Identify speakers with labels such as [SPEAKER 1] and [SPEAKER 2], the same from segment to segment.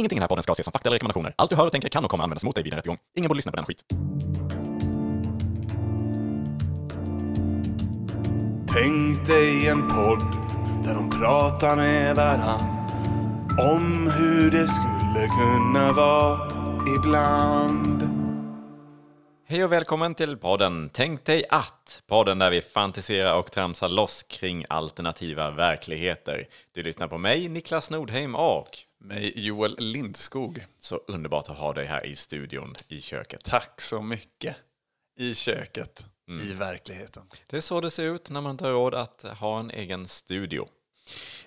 [SPEAKER 1] Ingenting i den här podden ska ses som fakta eller rekommendationer. Allt du hör och tänker kan och kommer användas mot dig vid en rättegång. Ingen borde lyssna på den skit.
[SPEAKER 2] Tänk dig en podd där de pratar med varann om hur det skulle kunna vara ibland.
[SPEAKER 1] Hej och välkommen till podden Tänk dig att, podden där vi fantiserar och tramsar loss kring alternativa verkligheter. Du lyssnar på mig, Niklas Nordheim och
[SPEAKER 3] Mig Joel Lindskog.
[SPEAKER 1] så underbart att ha dig här i studion, i köket.
[SPEAKER 3] Tack så mycket. I köket, i verkligheten.
[SPEAKER 1] Det är så det ser ut när man inte har råd att ha en egen studio.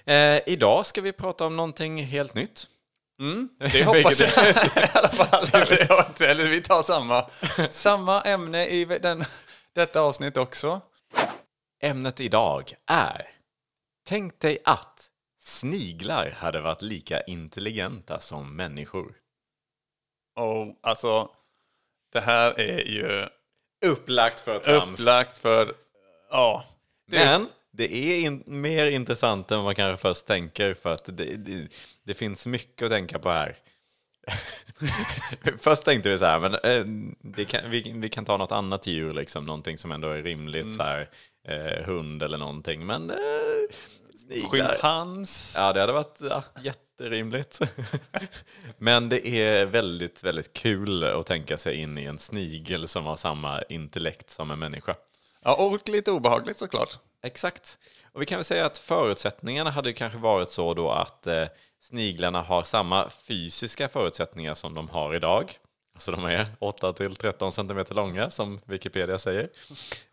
[SPEAKER 1] Eh, idag ska vi prata om någonting helt nytt.
[SPEAKER 3] Det hoppas jag i alla fall. Eller vi tar samma, samma ämne i den, detta avsnitt också.
[SPEAKER 1] Ämnet idag är Tänk dig att sniglar hade varit lika intelligenta som människor.
[SPEAKER 3] Och alltså, det här är ju
[SPEAKER 1] Upplagt för trams.
[SPEAKER 3] upplagt för, ja. Det,
[SPEAKER 1] Men det är in, mer intressant än man kanske först tänker för att det, det, det finns mycket att tänka på här. först tänkte vi så här, men eh, kan, vi, vi kan ta något annat djur, liksom, någonting som ändå är rimligt, så här, eh, hund eller någonting. Men eh, sniglar.
[SPEAKER 3] schimpans.
[SPEAKER 1] Ja, det hade varit ja, jätterimligt. Men det är väldigt, väldigt kul att tänka sig in i en snigel som har samma intellekt som en människa.
[SPEAKER 3] Ja, och lite obehagligt såklart.
[SPEAKER 1] Exakt. Och vi kan väl säga att förutsättningarna hade kanske varit så då att eh, sniglarna har samma fysiska förutsättningar som de har idag. Alltså de är 8 till 13 centimeter långa som Wikipedia säger.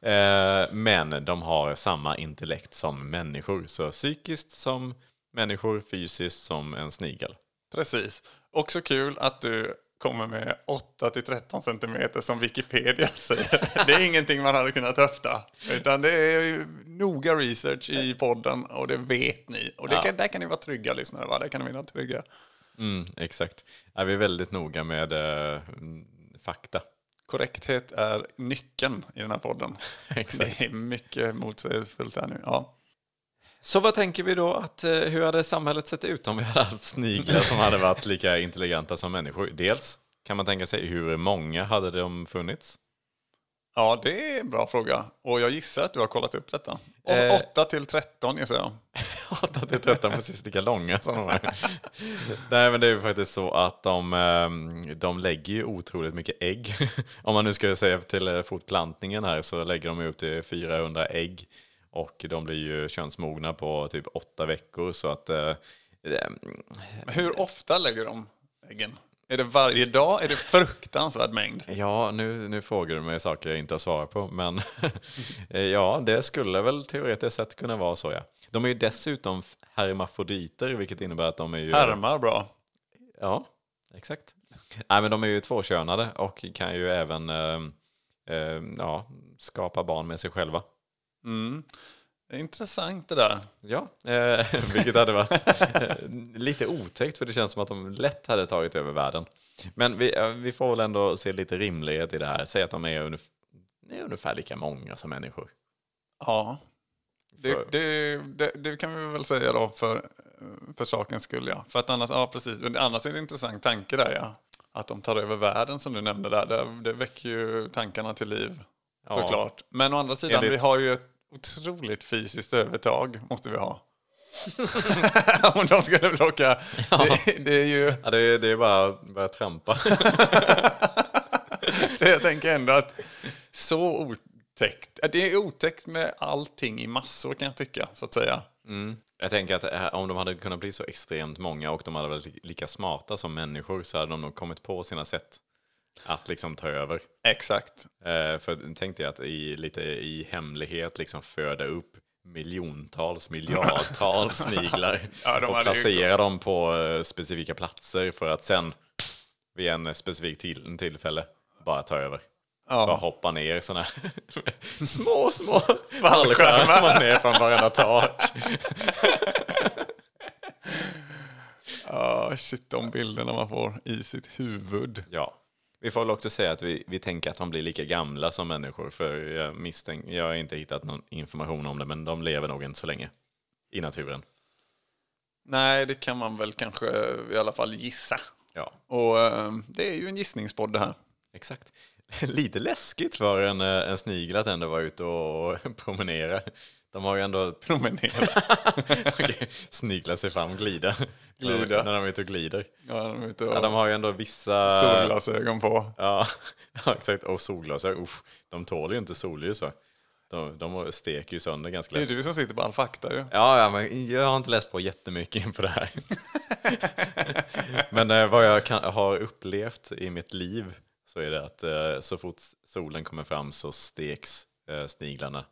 [SPEAKER 1] Eh, men de har samma intellekt som människor. Så psykiskt som människor, fysiskt som en snigel.
[SPEAKER 3] Precis. Också kul att du kommer med 8 till 13 centimeter som Wikipedia säger. Det är ingenting man hade kunnat höfta. Utan det är noga research i podden och det vet ni. Och det
[SPEAKER 1] Ja.
[SPEAKER 3] kan, där kan ni vara trygga lyssnare, va? Där kan ni vara trygga.
[SPEAKER 1] Mm, exakt. Ja, vi är väldigt noga med eh, fakta.
[SPEAKER 3] Korrekthet är nyckeln i den här podden.
[SPEAKER 1] Exakt.
[SPEAKER 3] Det är mycket motsägelsefullt här nu. Ja.
[SPEAKER 1] Så vad tänker vi då? Att, eh, hur hade samhället sett ut om vi hade haft sniglar som hade varit lika intelligenta som människor? Dels kan man tänka sig hur många hade de funnits?
[SPEAKER 3] Ja, det är en bra fråga. Och jag gissar att du har kollat upp detta. Och
[SPEAKER 1] Eh.
[SPEAKER 3] 8 till 13 gissar jag.
[SPEAKER 1] 8 till 13 precis lika långa som de är. Nej men det är ju faktiskt så att de, eh, de lägger ju otroligt mycket ägg. Om man nu ska säga till eh, fortplantningen här så lägger de upp till 400 ägg. Och de blir ju könsmogna på typ åtta veckor så att eh, eh,
[SPEAKER 3] Men hur ofta lägger de äggen? Är det varje dag? Är det fruktansvärd mängd?
[SPEAKER 1] Ja, nu, nu frågar du mig saker jag inte har svarat på. Men ja, det skulle väl teoretiskt sett kunna vara så ja. De är ju dessutom hermafroditer, vilket innebär att de är ju...
[SPEAKER 3] Härmar bra.
[SPEAKER 1] Ja, exakt. Nej, men de är ju tvåkönade och kan ju även eh, eh, ja, skapa barn med sig själva.
[SPEAKER 3] Mm. Det är intressant det där.
[SPEAKER 1] Ja, eh, vilket hade varit eh, lite otäckt för det känns som att de lätt hade tagit över världen. Men vi, eh, vi får väl ändå se lite rimlighet i det här. Säg att de är, ungef- är ungefär lika många som människor.
[SPEAKER 3] Ja. Det, det, det, det kan vi väl säga då för, för sakens skull ja. För att annars, ja precis, men annars är det en intressant tanke där ja. Att de tar över världen som du nämnde där. Det, det väcker ju tankarna till liv.
[SPEAKER 1] Ja.
[SPEAKER 3] Såklart. Men å andra sidan,
[SPEAKER 1] Enligt-
[SPEAKER 3] vi har ju ett otroligt fysiskt övertag, måste vi ha. Om de skulle råka... Det, det är ju...
[SPEAKER 1] Ja, det, är- det är bara att börja trampa.
[SPEAKER 3] Så jag tänker ändå att så otäckt. Det är otäckt med allting i massor kan jag tycka, så att säga.
[SPEAKER 1] Jag tänker att eh, om de hade kunnat bli så extremt många och de hade varit li- lika smarta som människor så hade de nog kommit på sina sätt att liksom ta över.
[SPEAKER 3] Exakt.
[SPEAKER 1] Eh, för tänk dig att i, lite i hemlighet liksom föda upp miljontals, miljardtals sniglar
[SPEAKER 3] Ja,
[SPEAKER 1] och placera dem på eh, specifika platser för att sen vid en specifik till, tillfälle bara ta över. Bara hoppa ner här små, små fallskärmar ner från varenda tak.
[SPEAKER 3] Ja, shit, de bilderna man får i sitt huvud.
[SPEAKER 1] Ja. Vi får väl också säga att vi, vi tänker att de blir lika gamla som människor. För jag misstänker, jag har inte hittat någon information om det, men de lever nog inte så länge i naturen.
[SPEAKER 3] Nej, det kan man väl kanske i alla fall gissa.
[SPEAKER 1] Ja,
[SPEAKER 3] Och eh, det är ju en gissningspodd det här.
[SPEAKER 1] exakt. Lite läskigt för en, eh, en snigel att ändå vara ute och promenera. De har ju ändå
[SPEAKER 3] Promenera.
[SPEAKER 1] Okej, snigla sig fram, glida.
[SPEAKER 3] Glida.
[SPEAKER 1] När de är ute och glider.
[SPEAKER 3] Ja, de är ute och
[SPEAKER 1] Ja, de har ju ändå vissa...
[SPEAKER 3] solglasögon på.
[SPEAKER 1] Ja, ja exakt. Och solglasögon. Uff, de tål ju inte solljus va? De, de steker ju sönder ganska
[SPEAKER 3] Det är
[SPEAKER 1] lätt.
[SPEAKER 3] du som sitter på all fakta ju.
[SPEAKER 1] Ja, ja, men jag har inte läst på jättemycket inför det här. men eh, vad jag kan, har upplevt i mitt liv så är det att eh, så fort solen kommer fram så steks eh, sniglarna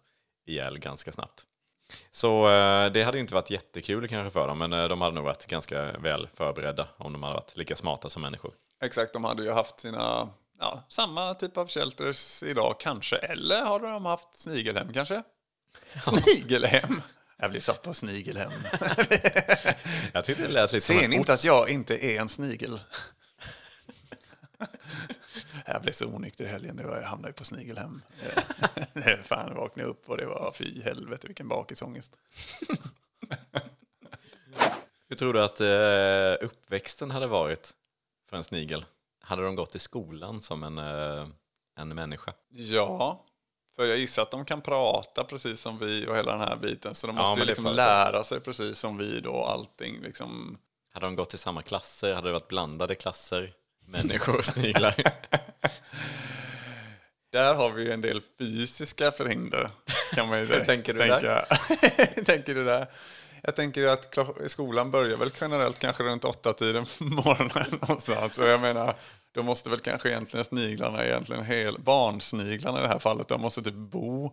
[SPEAKER 1] ihjäl ganska snabbt. Så eh, det hade inte varit jättekul kanske för dem, men eh, de hade nog varit ganska väl förberedda om de hade varit lika smarta som människor.
[SPEAKER 3] Exakt, de hade ju haft sina, ja, samma typ av shelters idag kanske. Eller har de haft snigelhem kanske? Snigelhem? Jag blir satt på snigelhem.
[SPEAKER 1] Jag tyckte det lät lite
[SPEAKER 3] Ser ni inte att jag inte är en snigel? Jag blev så onykter i helgen, det var, jag hamnade på snigelhem. Fan, jag vaknade upp och det var fy helvete vilken bakisångest.
[SPEAKER 1] Hur tror du att eh, uppväxten hade varit för en snigel? Hade de gått i skolan som en, eh, en människa?
[SPEAKER 3] Ja, för jag gissar att de kan prata precis som vi och hela den här biten. Så de
[SPEAKER 1] Ja,
[SPEAKER 3] måste ju liksom lära sig precis som vi då, allting liksom.
[SPEAKER 1] Hade de gått i samma klasser? Hade det varit blandade klasser? Människor och sniglar?
[SPEAKER 3] Där har vi ju en del fysiska förhinder. Kan man ju direkt
[SPEAKER 1] tänker du
[SPEAKER 3] tänka. tänker du där? Jag tänker att skolan börjar väl generellt kanske runt åtta tiden på morgonen någonstans. Och jag menar, då måste väl kanske egentligen sniglarna, egentligen hel, barnsniglarna i det här fallet, de måste typ bo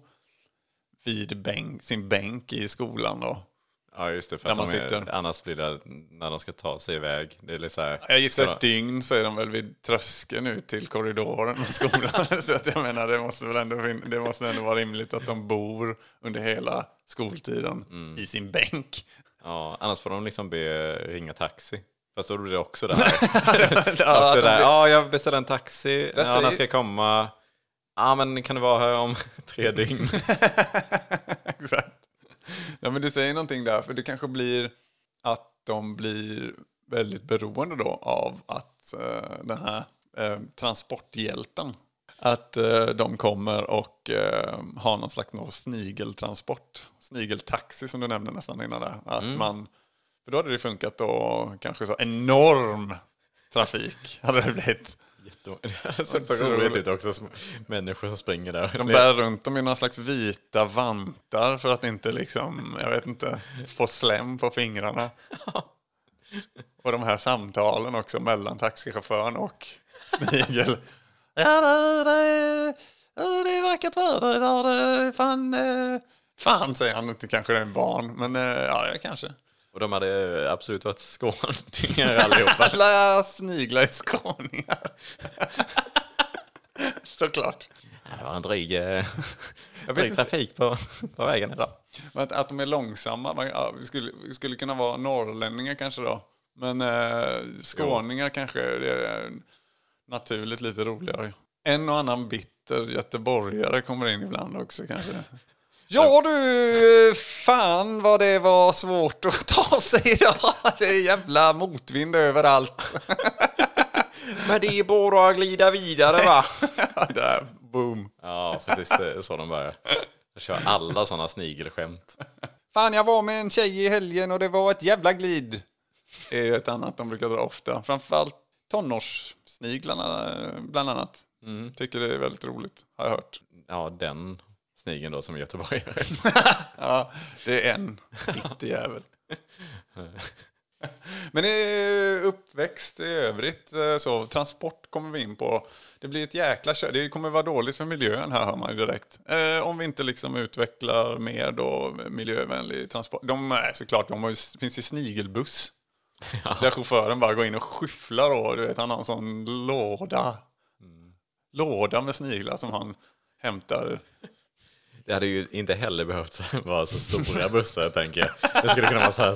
[SPEAKER 3] vid bänk, sin bänk i skolan då.
[SPEAKER 1] Ja, just det. För att
[SPEAKER 3] man
[SPEAKER 1] de är,
[SPEAKER 3] sitter.
[SPEAKER 1] annars blir det när de ska ta sig iväg. Det är lite så här,
[SPEAKER 3] Jag gissar ett dygn så är de väl vid tröskeln ut till korridoren på skolan. så att jag menar, det måste väl ändå, det måste ändå vara rimligt att de bor under hela skoltiden
[SPEAKER 1] Mm.
[SPEAKER 3] i sin bänk.
[SPEAKER 1] ja, annars får de liksom be ringa taxi. Fast då blir det också där.
[SPEAKER 3] ja,
[SPEAKER 1] också
[SPEAKER 3] de
[SPEAKER 1] där.
[SPEAKER 3] blir-
[SPEAKER 1] Ja, jag beställer en taxi. Ja,
[SPEAKER 3] säger-
[SPEAKER 1] när ska jag komma? Ja, men kan du vara här om tre dygn?
[SPEAKER 3] Exakt. Ja, men du säger någonting där, för det kanske blir att de blir väldigt beroende då av att eh, den här eh, transporthjälpen, att eh, de kommer och eh, har någon slags någon snigeltransport, snigeltaxi som du nämnde nästan innan där. Att man, för då hade det funkat då kanske så enorm trafik hade det blivit.
[SPEAKER 1] Jätte- Det sett så roligt ut också. Människor som springer där.
[SPEAKER 3] De bär runt dem i någon slags vita vantar för att inte liksom, jag vet inte, få slem på fingrarna. Och de här samtalen också mellan taxichauffören och snigel. Ja, det, det, det är vackert väder idag. Fan, eh, fan säger han inte, kanske det är en barn, men eh, ja, kanske.
[SPEAKER 1] Och de hade absolut varit skåningar allihopa.
[SPEAKER 3] Alla sniglar är skåningar. Såklart.
[SPEAKER 1] Det var en dryg, eh, dryg trafik på, på vägen idag.
[SPEAKER 3] Att, att de är långsamma, man, ja, vi, skulle, skulle kunna vara norrlänningar kanske då. Men eh, skåningar kanske det är naturligt lite roligare. En och annan bitter göteborgare kommer in ibland också kanske. Ja du, fan vad det var svårt att ta sig idag. Det är jävla motvind överallt.
[SPEAKER 1] Men det är bara att glida vidare va?
[SPEAKER 3] Där, boom.
[SPEAKER 1] Ja, precis. Det är så de börjar. Jag kör alla sådana snigelskämt.
[SPEAKER 3] Fan, jag var med en tjej i helgen och det var ett jävla glid. Det är ju ett annat de brukar dra ofta. Framförallt tonårssniglarna eh, bland annat. Tycker det är väldigt roligt, har jag hört.
[SPEAKER 1] Ja, den snigeln då som är göteborgare.
[SPEAKER 3] Ja, det är en bitter jävel. Men uppväxt i övrigt, eh, så transport kommer vi in på. Det blir ett jäkla kö- Det kommer vara dåligt för miljön här hör man ju direkt. Eh, om vi inte liksom utvecklar mer då miljövänlig transport. De är såklart, de har ju, finns ju snigelbuss. Där chauffören bara går in och skyfflar då. Du vet, han har en sån låda. Låda med sniglar som han hämtar.
[SPEAKER 1] Det hade ju inte heller behövt vara så stora bussar, tänker jag. Det skulle kunna vara så här...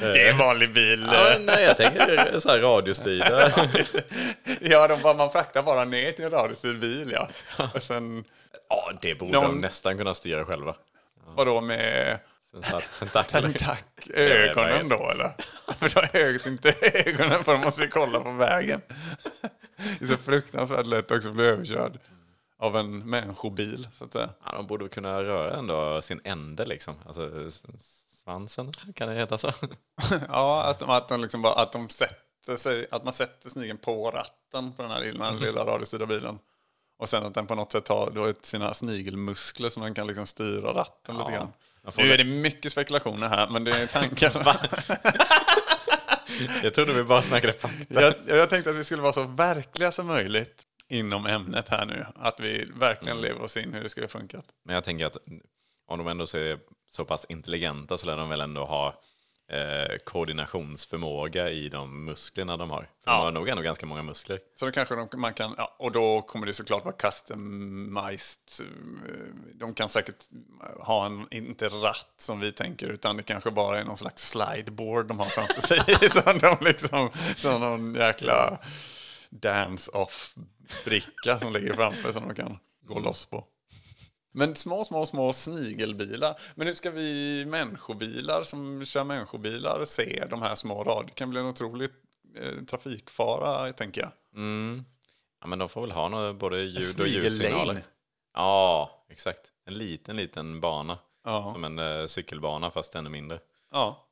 [SPEAKER 3] Det är en vanlig bil.
[SPEAKER 1] Ja, nej, jag tänker så här radiostyrda.
[SPEAKER 3] Ja, de bara, man fraktar bara ner till en radiostyrd bil, ja. Och sen,
[SPEAKER 1] Ja, det borde
[SPEAKER 3] Någon-
[SPEAKER 1] de nästan kunna styra själva.
[SPEAKER 3] vadå med
[SPEAKER 1] tentakler.
[SPEAKER 3] Tentak, ögonen då eller? För de högt inte ögonen för de måste ju kolla på vägen. Det är så fruktansvärt lätt också att bli överkörd av en människobil så att säga.
[SPEAKER 1] Ja, de borde kunna röra ändå sin ände liksom. Alltså svansen, kan det heta så?
[SPEAKER 3] Ja, att de, att de, liksom bara, att de sätter sig, att man sätter snigeln på ratten på den här lilla, lilla radiostyrda bilen. Och sen att den på något sätt har då sina snigelmuskler som den kan liksom styra ratten lite grann. Nu är det mycket spekulationer här, men det är tankar.
[SPEAKER 1] Jag trodde vi bara snackade fakta.
[SPEAKER 3] jag, jag tänkte att vi skulle vara så verkliga som möjligt inom ämnet här nu. Att vi verkligen lever oss in hur det skulle funkat.
[SPEAKER 1] Men jag tänker att om de ändå är så pass intelligenta så lär de väl ändå ha eh, koordinationsförmåga i de musklerna de har. För
[SPEAKER 3] Ja.
[SPEAKER 1] de har nog ändå ganska många muskler.
[SPEAKER 3] Så då kanske de, man kan, ja, och då kommer det såklart vara customized. eh, De kan säkert ha en, inte ratt som vi tänker, utan det kanske bara är någon slags slideboard de har framför sig. som de liksom, som någon jäkla dance-off-bricka som ligger framför som de kan gå loss på. Men små, små, små snigelbilar. Men hur ska vi människobilar som kör människobilar se de här små rad? Det kan bli en otrolig eh, trafikfara, tänker jag.
[SPEAKER 1] Ja, men de får väl ha något, både ljud och ljussignaler. Ja, exakt. En liten, liten bana.
[SPEAKER 3] Ja.
[SPEAKER 1] Som en eh, cykelbana fast ännu mindre.
[SPEAKER 3] Ja.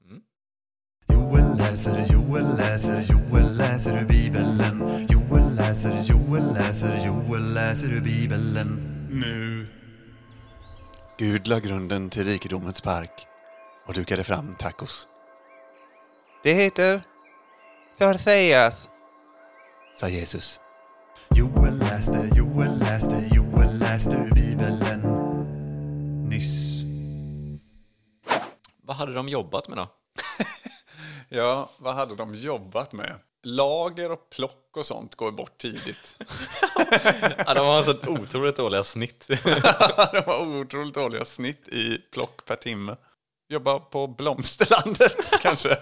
[SPEAKER 4] Joel läser, Joel läser, Joel läser ur Bibeln. Joel läser, Joel läser, Joel läser ur Bibeln.
[SPEAKER 3] Nu. Gud la grunden till rikedomens park och dukade fram tacos. Det heter Thorseas, sa Jesus.
[SPEAKER 4] Joel läste, Joel läste, Joel läste ur Bibeln. Nyss.
[SPEAKER 1] Vad hade de jobbat med då?
[SPEAKER 3] Ja, vad hade de jobbat med? Lager och plock och sånt går bort tidigt.
[SPEAKER 1] Ja, de har så otroligt dåliga snitt.
[SPEAKER 3] de har otroligt dåliga snitt i plock per timme. Jobba på Blomsterlandet kanske.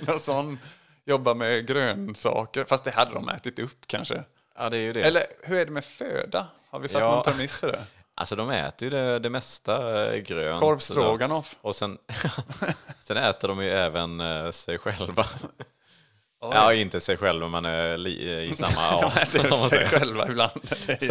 [SPEAKER 3] Någon sån. Jobba med grönsaker. Fast det hade de ätit upp kanske.
[SPEAKER 1] ja, det är ju det.
[SPEAKER 3] Eller hur är det med föda? Har vi satt
[SPEAKER 1] Ja.
[SPEAKER 3] någon premiss för det?
[SPEAKER 1] Alltså de äter ju det, det mesta eh, grönt.
[SPEAKER 3] Korv stroganoff.
[SPEAKER 1] Och sen, sen äter de ju även eh, sig själva. Ja, inte sig själva, men i samma
[SPEAKER 3] De
[SPEAKER 1] om
[SPEAKER 3] äter
[SPEAKER 1] man
[SPEAKER 3] sig själva ibland. Det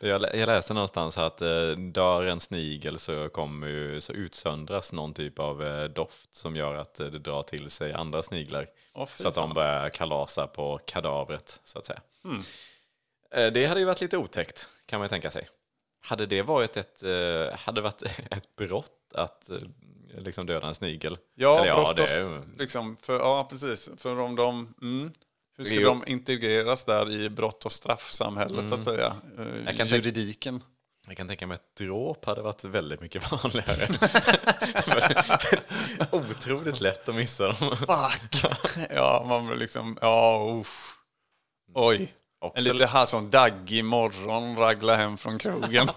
[SPEAKER 3] de.
[SPEAKER 1] Jag, lä- jag läste någonstans att eh, dör en snigel så, kommer så utsöndras någon typ av eh, doft som gör att eh, det drar till sig andra sniglar.
[SPEAKER 3] Fy
[SPEAKER 1] så att de börjar kalasa på kadavret, så att säga. Eh, Det hade ju varit lite otäckt, kan man ju tänka sig. Hade det varit ett, hade varit ett brott att liksom döda en snigel?
[SPEAKER 3] Ja,
[SPEAKER 1] Eller
[SPEAKER 3] brott
[SPEAKER 1] det
[SPEAKER 3] liksom, för, ja, precis. För om de... Mm, hur ska de integreras där i brott och straffsamhället, så att säga? Eh,
[SPEAKER 1] Mm. Jag kan tänka-
[SPEAKER 3] Juridiken.
[SPEAKER 1] Jag kan tänka mig att dråp hade varit väldigt mycket vanligare. Otroligt lätt att missa dem.
[SPEAKER 3] Fuck! ja, man blir liksom... Ja, usch. Oj.
[SPEAKER 1] Också-
[SPEAKER 3] En lite här som daggig morgon, ragla hem från krogen.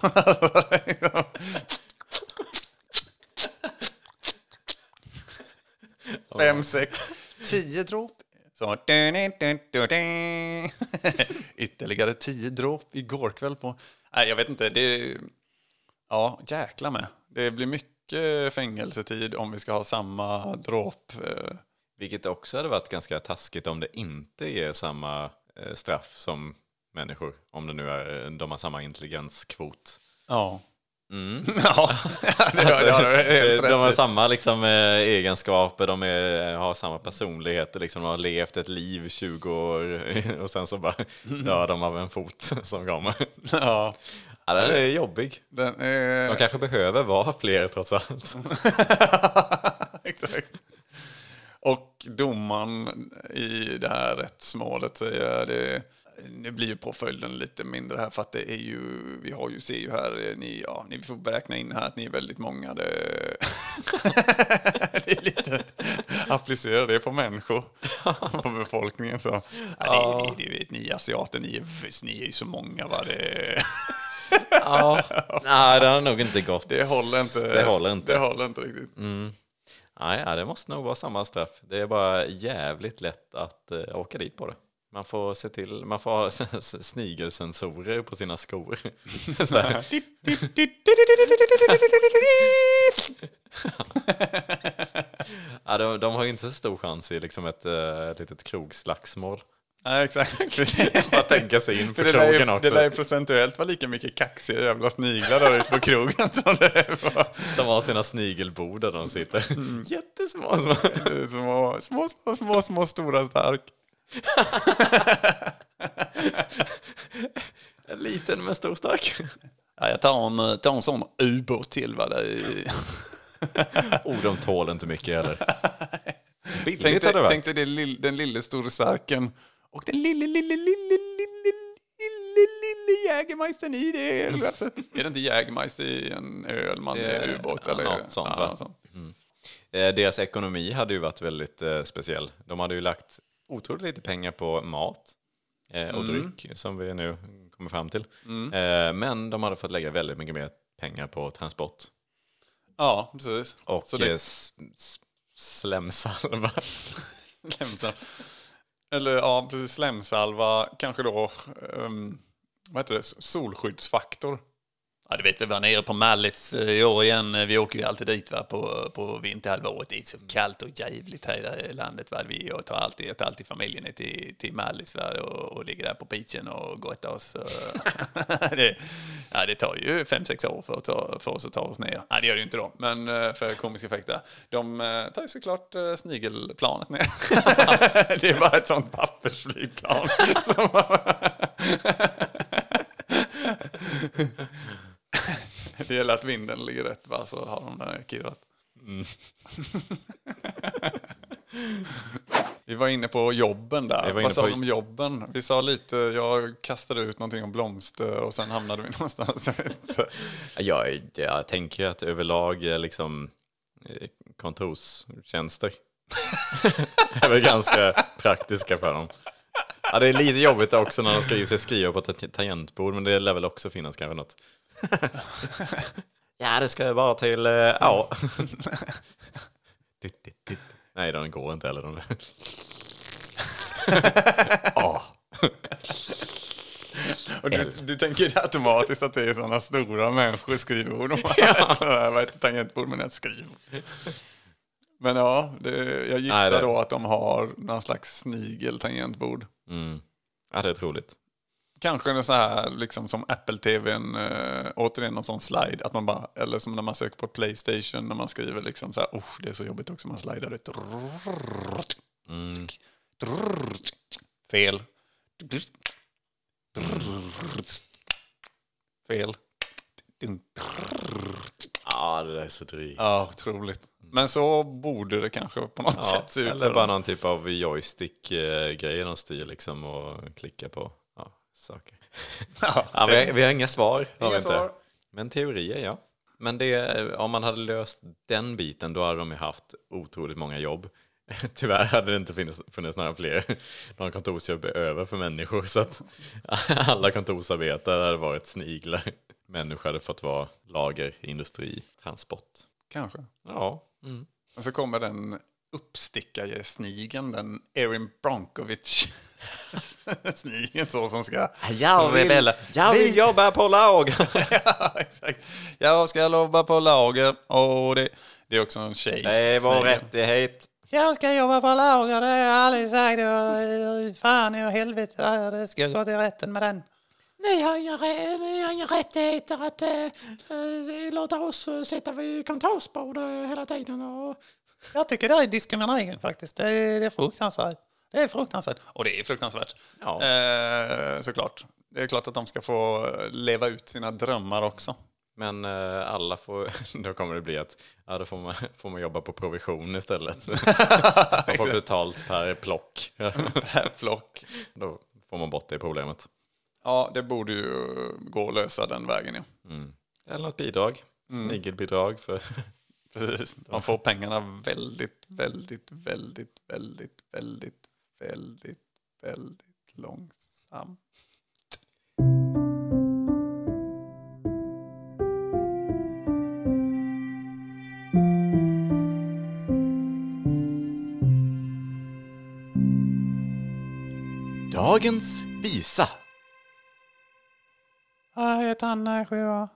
[SPEAKER 3] Fem, sex, tio dråp. Så. Ytterligare tio dråp igår kväll på... Nej, jag vet inte. Det... Ja, jäkla med. Det blir mycket fängelsetid om vi ska ha samma dråp. eh,
[SPEAKER 1] Vilket också hade varit ganska taskigt om det inte ger samma eh, straff som människor. Om det nu är, de har samma intelligenskvot.
[SPEAKER 3] Ja. ja, det det har du helt
[SPEAKER 1] de har samma liksom, eh, egenskaper, de är, har samma personligheter. Liksom, de har levt ett liv 20 år och sen så bara dör de av en fot som kommer.
[SPEAKER 3] Ja,
[SPEAKER 1] Ja, den är jobbig.
[SPEAKER 3] den är...
[SPEAKER 1] De kanske behöver vara fler trots allt.
[SPEAKER 3] Exakt. Och domaren i det här rättsmålet säger det, nu blir ju påföljden lite mindre här för att det är ju, vi har ju, ser ju här, ni, ja, ni får beräkna in här att ni är väldigt många. Det, det är lite, applicera det på människor, på befolkningen. Så. Ja, det, det, det ni asiater, ni är, ni är ju så många va. Det,
[SPEAKER 1] Ja, nej, det har nog inte gått.
[SPEAKER 3] det håller inte.
[SPEAKER 1] Det håller inte.
[SPEAKER 3] Det håller inte riktigt.
[SPEAKER 1] Nej, ja, det måste nog vara samma straff. Det är bara jävligt lätt att eh, åka dit på det. Man får se till, man får ha snigelsensorer på sina skor. Ja, de, de har ju inte så stor chans i liksom ett, eh, ett litet krogslagsmål.
[SPEAKER 3] Nej, exakt.
[SPEAKER 1] Bara tänka sig in
[SPEAKER 3] För
[SPEAKER 1] krogen
[SPEAKER 3] ju,
[SPEAKER 1] också.
[SPEAKER 3] det lär ju procentuellt vara lika mycket kaxiga jävla sniglar där ute på krogen som det är på
[SPEAKER 1] De har sina snigelbord där de sitter.
[SPEAKER 3] Mm.
[SPEAKER 1] Jättesmå små.
[SPEAKER 3] små, små, små, små, små, stora stark.
[SPEAKER 1] En liten men stor stark.
[SPEAKER 3] Ja, jag tar en, tar en sån ubåt till. Va?
[SPEAKER 1] Oh, de tål inte mycket heller.
[SPEAKER 3] Tänk
[SPEAKER 1] Billigt hade det
[SPEAKER 3] dig,
[SPEAKER 1] varit.
[SPEAKER 3] tänk dig det lill, den lille store starken och den lille, lille, lille, lille, lille, lille Jägermeistern i det ölglaset. Är det inte Jägermeister i en öl man är ubåt?
[SPEAKER 1] ja,
[SPEAKER 3] eller?
[SPEAKER 1] något sånt,
[SPEAKER 3] något sånt.
[SPEAKER 1] Eh, Deras ekonomi hade ju varit väldigt eh, speciell. De hade ju lagt otroligt lite pengar på mat eh, och dryck, som vi nu kommer fram till. Eh, men de hade fått lägga väldigt mycket mer pengar på transport.
[SPEAKER 3] Ja, precis.
[SPEAKER 1] Och
[SPEAKER 3] Så det-
[SPEAKER 1] eh, slemsalva.
[SPEAKER 3] Slemsalva. Eller ja, precis. Slemsalva, kanske då, um, vad heter det, solskyddsfaktor. Ja, du vet, vi var nere på Mallis eh, i år igen. Vi åker ju alltid dit va, på, på vinterhalvåret. Det är så kallt och jävligt här i landet. Va? Vi tar alltid, jag tar alltid familjen ner till, till Mallis va? Och, och ligger där på beachen och gottar oss. det, ja, det tar ju fem sex år för, att ta, för oss att ta oss ner. Nej, det gör det ju inte då, men eh, för komiska effekter. De eh, tar ju såklart eh, snigelplanet ner. det är bara ett sånt pappersflygplan. Det gäller att vinden ligger rätt, va? så har de där kirrat. Vi var inne på jobben där. Vad sa
[SPEAKER 1] på-
[SPEAKER 3] du om jobben? Vi sa lite, jag kastade ut någonting om blomster och sen hamnade vi någonstans. Jag inte.
[SPEAKER 1] Jag, jag tänker att överlag liksom eh, kontorstjänster är väl ganska praktiska för dem. Ja, det är lite jobbigt också när de ska sig skriva på ett tangentbord, men det lär väl också finnas kanske något. ja, det ska vara till... eh, Ja. Nej, den går inte heller. De... Ja.
[SPEAKER 3] Och du, du tänker automatiskt att det är sådana stora människoskrivbord. De har vad heter tangentbord men ett skrivbord. Men ja, det, jag gissar
[SPEAKER 1] Nej, det-
[SPEAKER 3] då att de har någon slags snigel-tangentbord.
[SPEAKER 1] Mm. ja, det är troligt.
[SPEAKER 3] Kanske en så här, liksom som Apple-TVn, äh, återigen någon sån slide, att man bara, eller som när man söker på Playstation, när man skriver liksom så här, oh, det är så jobbigt också, man slidar ut.
[SPEAKER 1] Mm.
[SPEAKER 3] Fel. Fel.
[SPEAKER 1] Ja, det där är så drygt.
[SPEAKER 3] Ja, otroligt. Men så borde det kanske på något
[SPEAKER 1] Ja,
[SPEAKER 3] sätt se ut.
[SPEAKER 1] eller bara någon typ av joystick-grej de styr liksom och klickar på ja, saker.
[SPEAKER 3] Ja,
[SPEAKER 1] Ja, vi, har, vi har inga svar. Har
[SPEAKER 3] Inga
[SPEAKER 1] vi inte.
[SPEAKER 3] svar.
[SPEAKER 1] Men teorier, ja. Men det, om man hade löst den biten, då hade de ju haft otroligt många jobb. Tyvärr hade det inte funnits, funnits några fler några kontorsjobb över för människor. Så att alla kontorsarbetare hade varit sniglar. Människor hade fått vara lager, industri, transport.
[SPEAKER 3] Kanske.
[SPEAKER 1] Ja. Mm.
[SPEAKER 3] Och så kommer den uppstickarge-snigeln, den Erin Bronkovic snigeln så som ska
[SPEAKER 1] Jag vill,
[SPEAKER 3] rebella.
[SPEAKER 1] jag vill
[SPEAKER 3] Vi-
[SPEAKER 1] jobba på lager.
[SPEAKER 3] ja, exakt. Jag ska jobba på lager och det, det är också en tjej.
[SPEAKER 1] Det är vår
[SPEAKER 3] snigel.
[SPEAKER 1] rättighet.
[SPEAKER 5] Jag ska jobba på lager, det har jag aldrig sagt. Och, Fan i helvete, det ska gå till rätten med den. Ni har inga, ni har inga rättigheter att äh, låta oss äh, sitta vid kontorsbord hela tiden. Och... Jag tycker det är diskriminering faktiskt. Det är, det är fruktansvärt. Det är fruktansvärt.
[SPEAKER 3] Och det är fruktansvärt.
[SPEAKER 1] Ja.
[SPEAKER 3] Eh, såklart. Det är klart att de ska få leva ut sina drömmar också.
[SPEAKER 1] Men eh, alla får, då kommer det bli att ja, då får man, får man jobba på provision istället. man får betalt per plock.
[SPEAKER 3] Per flock.
[SPEAKER 1] då får man bort det problemet.
[SPEAKER 3] Ja, det borde ju gå att lösa den vägen. Ja.
[SPEAKER 1] Eller något bidrag. Snigelbidrag för...
[SPEAKER 3] Precis. Man får pengarna väldigt, väldigt, väldigt, väldigt, väldigt, väldigt, väldigt långsamt.
[SPEAKER 1] Dagens visa.
[SPEAKER 5] Jag Anna sjua.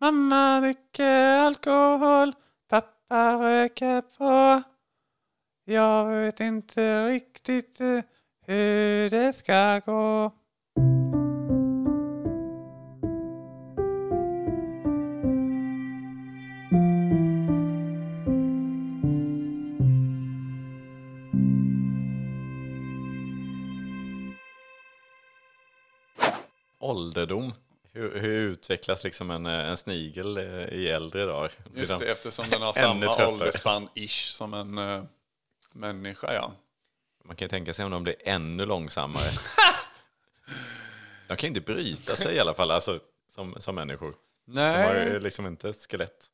[SPEAKER 5] Mamma dricker alkohol, pappa röker på. Jag vet inte riktigt eh, hur det ska gå.
[SPEAKER 1] Ålderdom. Hur, hur utvecklas liksom en, eh, en snigel eh, i äldre dagar?
[SPEAKER 3] Just
[SPEAKER 1] de-
[SPEAKER 3] det, eftersom den har samma åldersspann-ish som en uh, människa, ja.
[SPEAKER 1] Man kan ju tänka sig om de blir ännu långsammare. de kan ju inte bryta sig i alla fall, alltså, som, som människor. De har
[SPEAKER 3] Nej,
[SPEAKER 1] ju liksom inte ett skelett.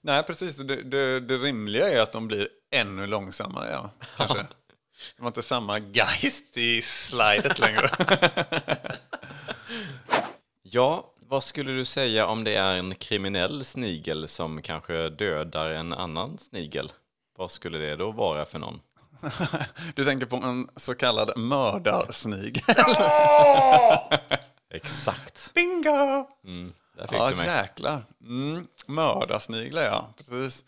[SPEAKER 3] Nej precis. Det, det, det rimliga är att de blir ännu långsammare, ja. Kanske. De har inte samma geist i slidet längre.
[SPEAKER 1] Ja, vad skulle du säga om det är en kriminell snigel som kanske dödar en annan snigel? Vad skulle det då vara för någon?
[SPEAKER 3] Du tänker på en så kallad mördarsnigel.
[SPEAKER 1] Exakt.
[SPEAKER 3] Bingo!
[SPEAKER 1] Mm, där fick
[SPEAKER 3] Ja,
[SPEAKER 1] du mig.
[SPEAKER 3] jäklar. Mm, mördarsniglar, ja. Precis.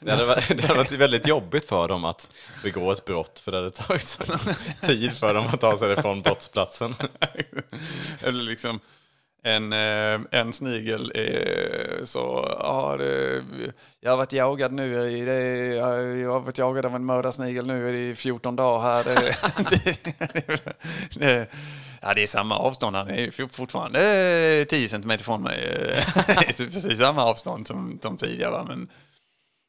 [SPEAKER 1] Det hade, varit, det hade varit väldigt jobbigt för dem att begå ett brott för det hade tagit så tid för dem att ta sig från brottsplatsen.
[SPEAKER 3] Eller liksom en, eh, en snigel är så, ja, det, jag har varit jagad nu i det, jag har varit jagad av en mördarsnigel nu i 14 dagar här. Det, det, det, ja, det är samma avstånd, han är fortfarande eh, 10 centimeter från mig. Det är precis samma avstånd som, som tidigare. Men,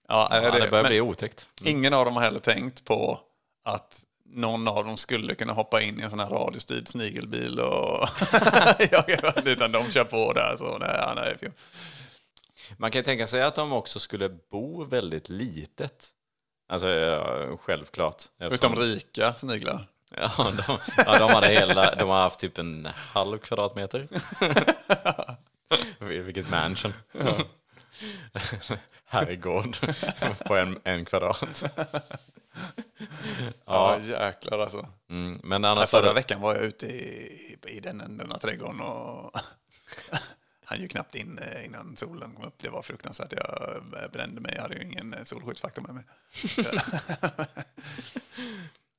[SPEAKER 3] ja,
[SPEAKER 1] Ja, det börjar
[SPEAKER 3] men-
[SPEAKER 1] bli otäckt.
[SPEAKER 3] Ingen av dem har heller tänkt på att någon av dem skulle kunna hoppa in i en sån här radiostyrd snigelbil och utan de kör på där. Så nej, nej, fy.
[SPEAKER 1] Man kan ju tänka sig att de också skulle bo väldigt litet. Alltså, självklart.
[SPEAKER 3] Utom
[SPEAKER 1] Eftersom-
[SPEAKER 3] rika sniglar.
[SPEAKER 1] Ja, de, ja, de hade hela, de har haft typ en halv kvadratmeter. Vil- Vilket mansion. Herrgård på en, en kvadrat.
[SPEAKER 3] Ja, jäklar alltså.
[SPEAKER 1] Mm, men annars
[SPEAKER 3] förra
[SPEAKER 1] hade,
[SPEAKER 3] veckan var jag ute i, i den änden av trädgården och han ju knappt in eh, innan solen kom upp. Det var fruktansvärt. Jag brände mig. Jag hade ju ingen eh, solskyddsfaktor med mig.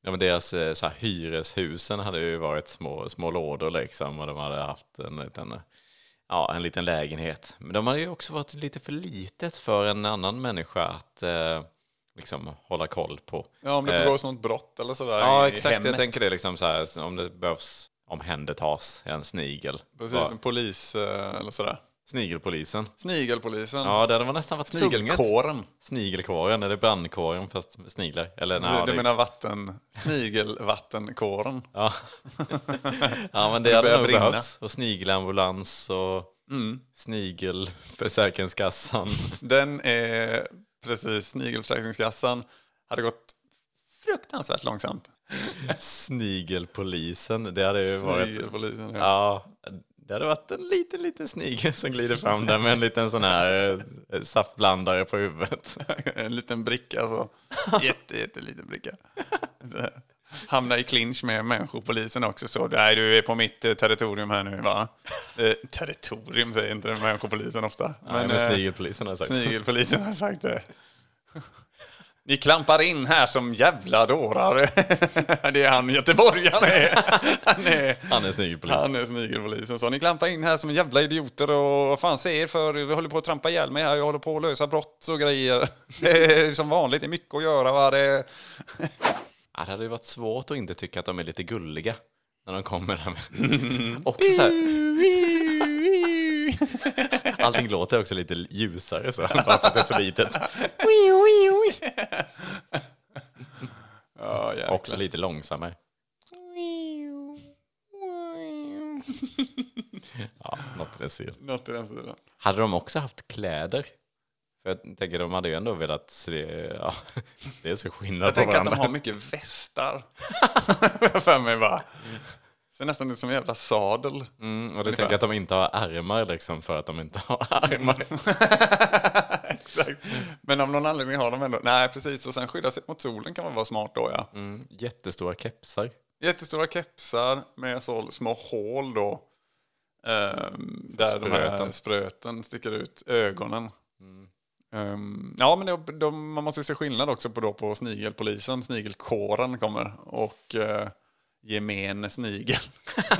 [SPEAKER 1] ja, men deras eh, så här, hyreshusen hade ju varit små, små lådor liksom och de hade haft en liten, ja, en liten lägenhet. Men de hade ju också varit lite för litet för en annan människa att eh, liksom hålla koll på.
[SPEAKER 3] Ja, om det
[SPEAKER 1] Eh,
[SPEAKER 3] begås något brott eller sådär
[SPEAKER 1] Ja,
[SPEAKER 3] i
[SPEAKER 1] exakt.
[SPEAKER 3] hemmet.
[SPEAKER 1] Jag tänker det liksom så här, om det behövs omhändertas en snigel.
[SPEAKER 3] Precis,
[SPEAKER 1] Bara-
[SPEAKER 3] en polis eh, eller sådär.
[SPEAKER 1] Snigelpolisen.
[SPEAKER 3] Snigelpolisen.
[SPEAKER 1] Ja, det hade man nästan varit.
[SPEAKER 3] Snigelkåren.
[SPEAKER 1] Snigelkåren, eller brandkåren fast med sniglar. Eller nej,
[SPEAKER 3] Du, du
[SPEAKER 1] det-
[SPEAKER 3] menar vatten, snigelvattenkåren?
[SPEAKER 1] Ja. ja, men det
[SPEAKER 3] Det
[SPEAKER 1] hade nog behövts. Och snigelambulans och snigelförsäkringskassan.
[SPEAKER 3] Den är precis, Snigelförsäkringskassan hade gått fruktansvärt långsamt.
[SPEAKER 1] Snigelpolisen, det hade ju varit...
[SPEAKER 3] Snigelpolisen, ja.
[SPEAKER 1] Ja, det hade varit en liten, liten snigel som glider fram där med en liten sån här eh, saftblandare på huvudet.
[SPEAKER 3] En liten bricka så. Jätte, jätteliten bricka. Så, Hamna i clinch med människopolisen också. Så, nej, du är på mitt eh, territorium här nu va? Eh, territorium säger inte människopolisen ofta.
[SPEAKER 1] Men, men snigelpolisen har sagt.
[SPEAKER 3] Snigelpolisen har sagt det. Ni klampar in här som jävla dårar. Det är han göteborgaren är. Han är,
[SPEAKER 1] Han är snigelpolis.
[SPEAKER 3] han är snigelpolisen. Så ni klampar in här som jävla idioter och vad fan säger för vi håller på att trampa ihjäl mig här. Jag håller på att lösa brott och grejer. Det är som vanligt, det är mycket att göra. Va? Det,
[SPEAKER 1] Ja, det hade ju varit svårt att inte tycka att de är lite gulliga när de kommer där. Också så här, allting låter också lite ljusare så, bara för att det är så litet.
[SPEAKER 3] ja, jäklar.
[SPEAKER 1] Också lite långsammare. Ja, något i den stilen.
[SPEAKER 3] Något i den stilen.
[SPEAKER 1] Hade de också haft kläder? För jag tänker, de hade ju ändå velat se... Ja, det är så skillnad
[SPEAKER 3] Jag
[SPEAKER 1] på
[SPEAKER 3] tänker att
[SPEAKER 1] varandra.
[SPEAKER 3] de har mycket västar. för mig bara. Ser nästan ut som en jävla sadel.
[SPEAKER 1] Mm, och du tänker att de inte har ärmar liksom för att de inte har armar.
[SPEAKER 3] Exakt. Men av någon anledning har de ändå... Nej, precis. Och sen skydda sig mot solen kan väl vara smart då, ja.
[SPEAKER 1] Mm, jättestora kepsar.
[SPEAKER 3] Jättestora kepsar med så små hål då. Ehm, där de här
[SPEAKER 1] Spröten.
[SPEAKER 3] spröten sticker ut ögonen. Ehm, ja, men det, de, man måste se skillnad också på, då på snigelpolisen. Snigelkåren kommer och uh, gemene snigel.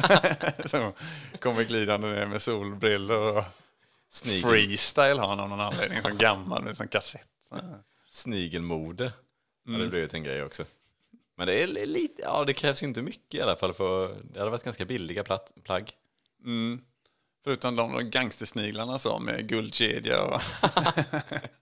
[SPEAKER 3] Som kommer glidande ner med solbrillor och
[SPEAKER 1] Snigel,
[SPEAKER 3] freestyle har han av någon anledning. Som gammal med en kassett.
[SPEAKER 1] snigelmode har det blivit en grej också. Men det är li- lite, ja det krävs ju inte mycket i alla fall för det hade varit ganska billiga platt, plagg.
[SPEAKER 3] Förutom de gangstersniglarna som med guldkedja och...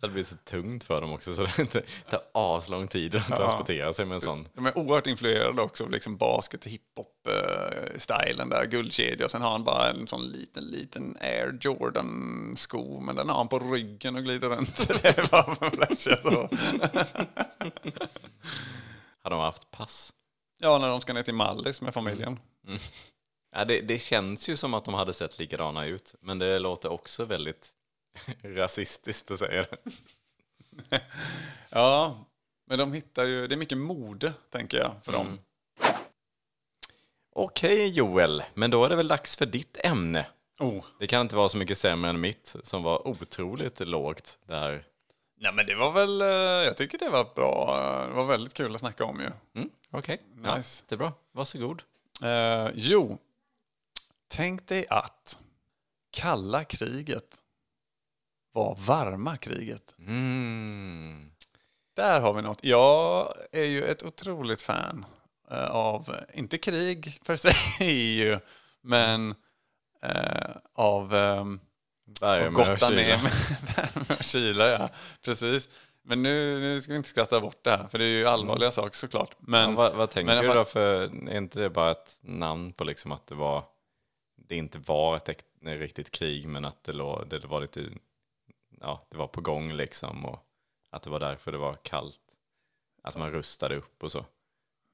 [SPEAKER 1] Det blivit så tungt för dem också så det tar aslång tid att transportera sig med en sån.
[SPEAKER 3] De är oerhört influerade också av liksom basket och hiphop-stilen där, guldkedja. Och sen har han bara en sån liten, liten Air Jordan-sko, men den har han på ryggen och glider runt. Det flashat så.
[SPEAKER 1] Hade de haft pass?
[SPEAKER 3] Ja, när de ska ner till Mallis med familjen.
[SPEAKER 1] Ja, det, det känns ju som att de hade sett likadana ut, men det låter också väldigt rasistiskt att säga det.
[SPEAKER 3] Ja, men de hittar ju, det är mycket mode, tänker jag, för dem.
[SPEAKER 1] Okej Joel, men då är det väl dags för ditt ämne.
[SPEAKER 3] Oh.
[SPEAKER 1] Det kan inte vara så mycket sämre än mitt som var otroligt lågt där.
[SPEAKER 3] Nej, men det var väl, eh, jag tycker det var bra. Det var väldigt kul att snacka om ju.
[SPEAKER 1] Mm, Okej,
[SPEAKER 3] Nice.
[SPEAKER 1] ja, det är bra. Varsågod.
[SPEAKER 3] Eh, jo, tänk dig att kalla kriget var varma kriget.
[SPEAKER 1] Mm.
[SPEAKER 3] Där har vi något. Jag är ju ett otroligt fan eh, av, inte krig per se ju, men eh, av um,
[SPEAKER 1] Värme och
[SPEAKER 3] ner
[SPEAKER 1] kyla.
[SPEAKER 3] med värme och kyla. Ja. Precis. Men nu, nu ska vi inte skratta bort det här, för det är ju allvarliga saker såklart. Men,
[SPEAKER 1] Ja, vad, vad tänker
[SPEAKER 3] men
[SPEAKER 1] du då för, är inte det bara ett namn på liksom att det var, det inte var ett riktigt krig men att det, låg, det var lite, ja det var på gång liksom och att det var därför det var kallt. Att man rustade upp och så.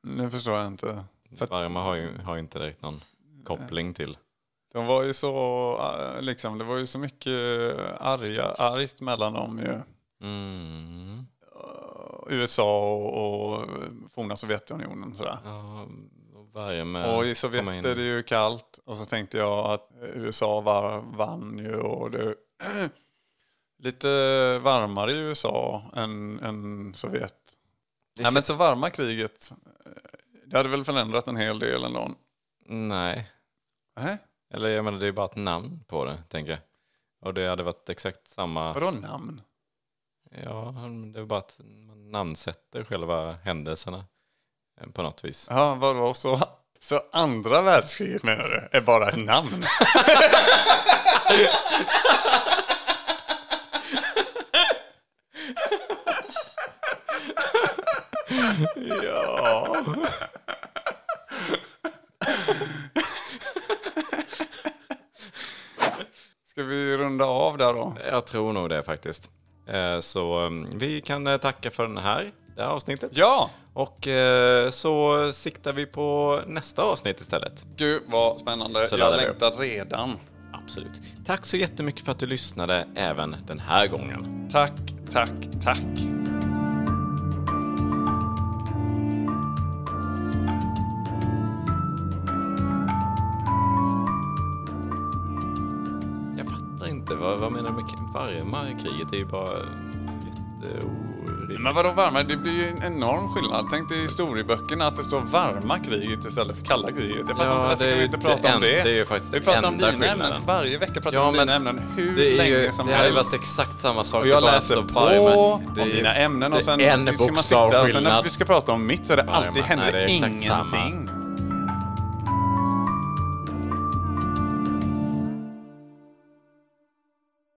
[SPEAKER 3] Nu förstår jag inte. För
[SPEAKER 1] Varma har ju, har inte direkt någon koppling till.
[SPEAKER 3] de var ju så, eh, liksom, det var ju så mycket arga, argt mellan dem ju.
[SPEAKER 1] Mm.
[SPEAKER 3] USA och, och forna Sovjetunionen sådär.
[SPEAKER 1] Ja, och.
[SPEAKER 3] Och i Sovjet
[SPEAKER 1] in.
[SPEAKER 3] är det ju kallt och så tänkte jag att USA var, vann ju och det lite varmare i USA än, än Sovjet.
[SPEAKER 1] Det
[SPEAKER 3] Nej men så varma kriget, eh, det hade väl förändrat en hel del ändå.
[SPEAKER 1] Nej,
[SPEAKER 3] Nej,
[SPEAKER 1] eller jag menar det är bara ett namn på det, tänker jag. Och det hade varit exakt samma...
[SPEAKER 3] vadå namn?
[SPEAKER 1] Ja, det är bara att man namnsätter själva händelserna eh, på något vis.
[SPEAKER 3] Ja, vadå så? Så andra världskriget menar du, är bara ett namn? ja. Ska vi runda av där då?
[SPEAKER 1] Jag tror nog det faktiskt. Eh, Så mm, vi kan eh, tacka för den här, det här avsnittet.
[SPEAKER 3] Ja!
[SPEAKER 1] Och eh, så siktar vi på nästa avsnitt istället.
[SPEAKER 3] Gud vad spännande.
[SPEAKER 1] Så
[SPEAKER 3] jag längtar redan.
[SPEAKER 1] Absolut. Tack så jättemycket för att du lyssnade även den här gången.
[SPEAKER 3] Tack, tack, tack.
[SPEAKER 1] Jag fattar inte, vad, vad menar du med varma kriget? Det är ju bara jätteorimligt.
[SPEAKER 3] Men vadå varma? Det blir ju en enorm skillnad. Tänk dig i historieböckerna att det står varma kriget istället för kalla kriget. Jag fattar
[SPEAKER 1] Ja,
[SPEAKER 3] inte varför
[SPEAKER 1] det
[SPEAKER 3] vi inte prata
[SPEAKER 1] det
[SPEAKER 3] om det.
[SPEAKER 1] det är ju faktiskt
[SPEAKER 3] vi pratar om dina ämnen.
[SPEAKER 1] skillnaden.
[SPEAKER 3] Varje vecka pratar vi
[SPEAKER 1] Ja,
[SPEAKER 3] om dina
[SPEAKER 1] men
[SPEAKER 3] ämnen hur
[SPEAKER 1] det
[SPEAKER 3] länge
[SPEAKER 1] ju,
[SPEAKER 3] som
[SPEAKER 1] det hade
[SPEAKER 3] helst.
[SPEAKER 1] varit exakt samma sak.
[SPEAKER 3] Och
[SPEAKER 1] det
[SPEAKER 3] jag läser på
[SPEAKER 1] varma. Det
[SPEAKER 3] om dina ämnen
[SPEAKER 1] det
[SPEAKER 3] och sen
[SPEAKER 1] en
[SPEAKER 3] ska man sitta och sen när vi ska prata om mitt så är det alltid händer
[SPEAKER 1] det
[SPEAKER 3] ingenting.